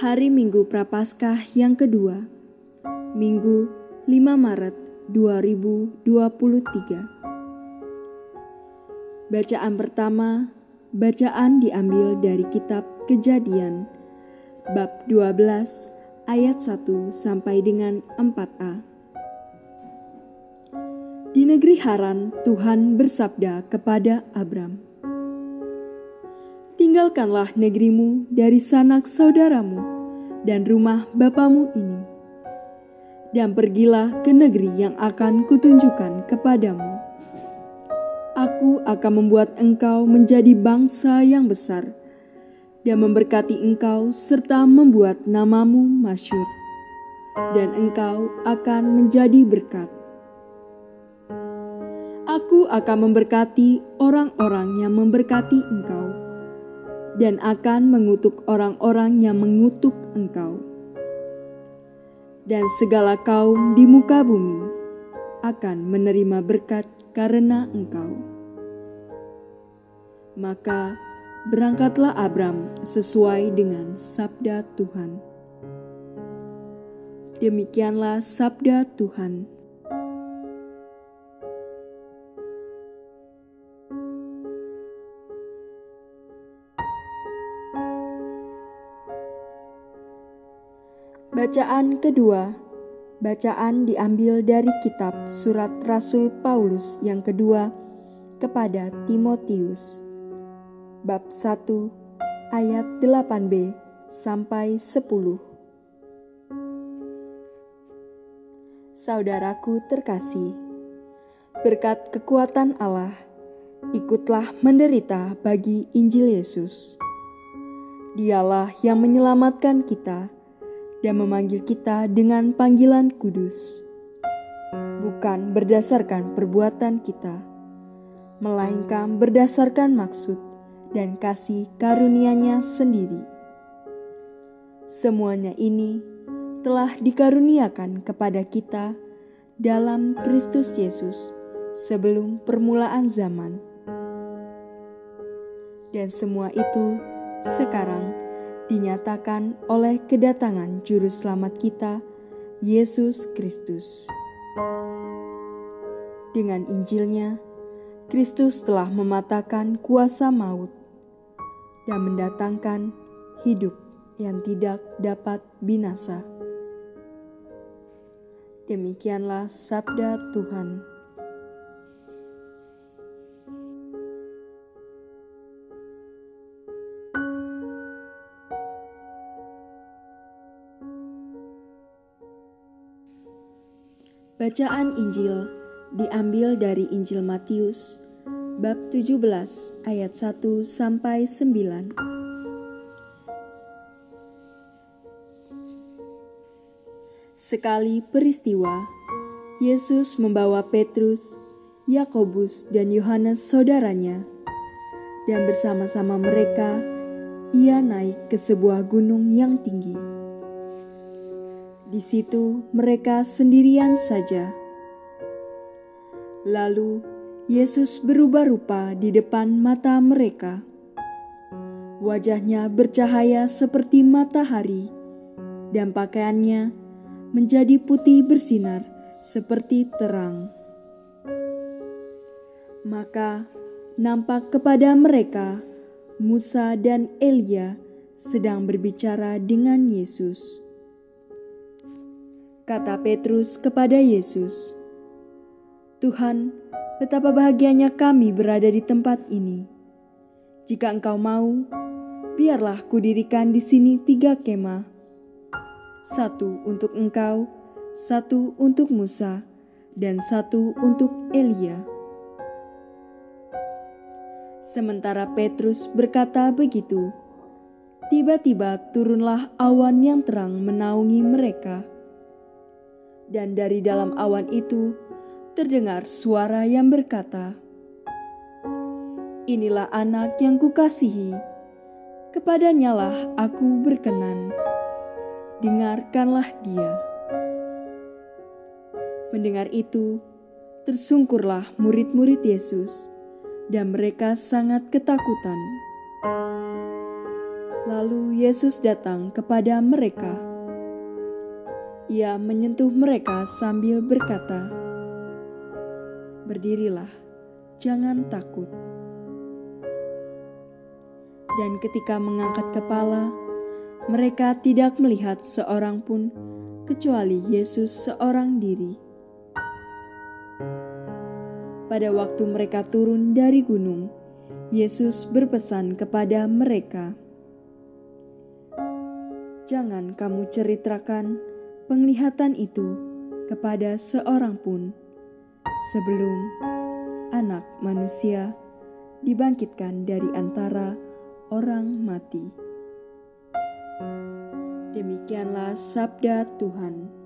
Hari Minggu Prapaskah yang kedua, Minggu 5 Maret 2023. Bacaan pertama, bacaan diambil dari kitab Kejadian, bab 12 ayat 1 sampai dengan 4a. Di negeri Haran, Tuhan bersabda kepada Abram, tinggalkanlah negerimu dari sanak saudaramu dan rumah bapamu ini. Dan pergilah ke negeri yang akan kutunjukkan kepadamu. Aku akan membuat engkau menjadi bangsa yang besar dan memberkati engkau serta membuat namamu masyur. Dan engkau akan menjadi berkat. Aku akan memberkati orang-orang yang memberkati engkau dan akan mengutuk orang-orang yang mengutuk engkau. Dan segala kaum di muka bumi akan menerima berkat karena engkau. Maka berangkatlah Abram sesuai dengan sabda Tuhan. Demikianlah sabda Tuhan. Bacaan kedua, bacaan diambil dari kitab Surat Rasul Paulus yang kedua kepada Timotius. Bab 1 ayat 8b sampai 10. Saudaraku terkasih, berkat kekuatan Allah, ikutlah menderita bagi Injil Yesus. Dialah yang menyelamatkan kita dan memanggil kita dengan panggilan kudus, bukan berdasarkan perbuatan kita, melainkan berdasarkan maksud dan kasih karunia-Nya sendiri. Semuanya ini telah dikaruniakan kepada kita dalam Kristus Yesus sebelum permulaan zaman. Dan semua itu sekarang dinyatakan oleh kedatangan Juru Selamat kita, Yesus Kristus. Dengan Injilnya, Kristus telah mematahkan kuasa maut dan mendatangkan hidup yang tidak dapat binasa. Demikianlah sabda Tuhan. Bacaan Injil diambil dari Injil Matius bab 17 ayat 1 sampai 9. Sekali peristiwa, Yesus membawa Petrus, Yakobus, dan Yohanes saudaranya, dan bersama-sama mereka ia naik ke sebuah gunung yang tinggi di situ mereka sendirian saja. Lalu Yesus berubah rupa di depan mata mereka. Wajahnya bercahaya seperti matahari, dan pakaiannya menjadi putih bersinar seperti terang. Maka nampak kepada mereka Musa dan Elia sedang berbicara dengan Yesus kata Petrus kepada Yesus, "Tuhan, betapa bahagianya kami berada di tempat ini. Jika Engkau mau, biarlah kudirikan di sini tiga kemah: satu untuk Engkau, satu untuk Musa, dan satu untuk Elia." Sementara Petrus berkata begitu, tiba-tiba turunlah awan yang terang menaungi mereka dan dari dalam awan itu terdengar suara yang berkata, "Inilah anak yang kukasihi, kepadanyalah aku berkenan. Dengarkanlah dia." Mendengar itu, tersungkurlah murid-murid Yesus, dan mereka sangat ketakutan. Lalu Yesus datang kepada mereka. Ia menyentuh mereka sambil berkata, "Berdirilah, jangan takut." Dan ketika mengangkat kepala, mereka tidak melihat seorang pun kecuali Yesus seorang diri. Pada waktu mereka turun dari gunung, Yesus berpesan kepada mereka, "Jangan kamu ceritakan penglihatan itu kepada seorang pun sebelum Anak Manusia dibangkitkan dari antara orang mati." Demikianlah sabda Tuhan.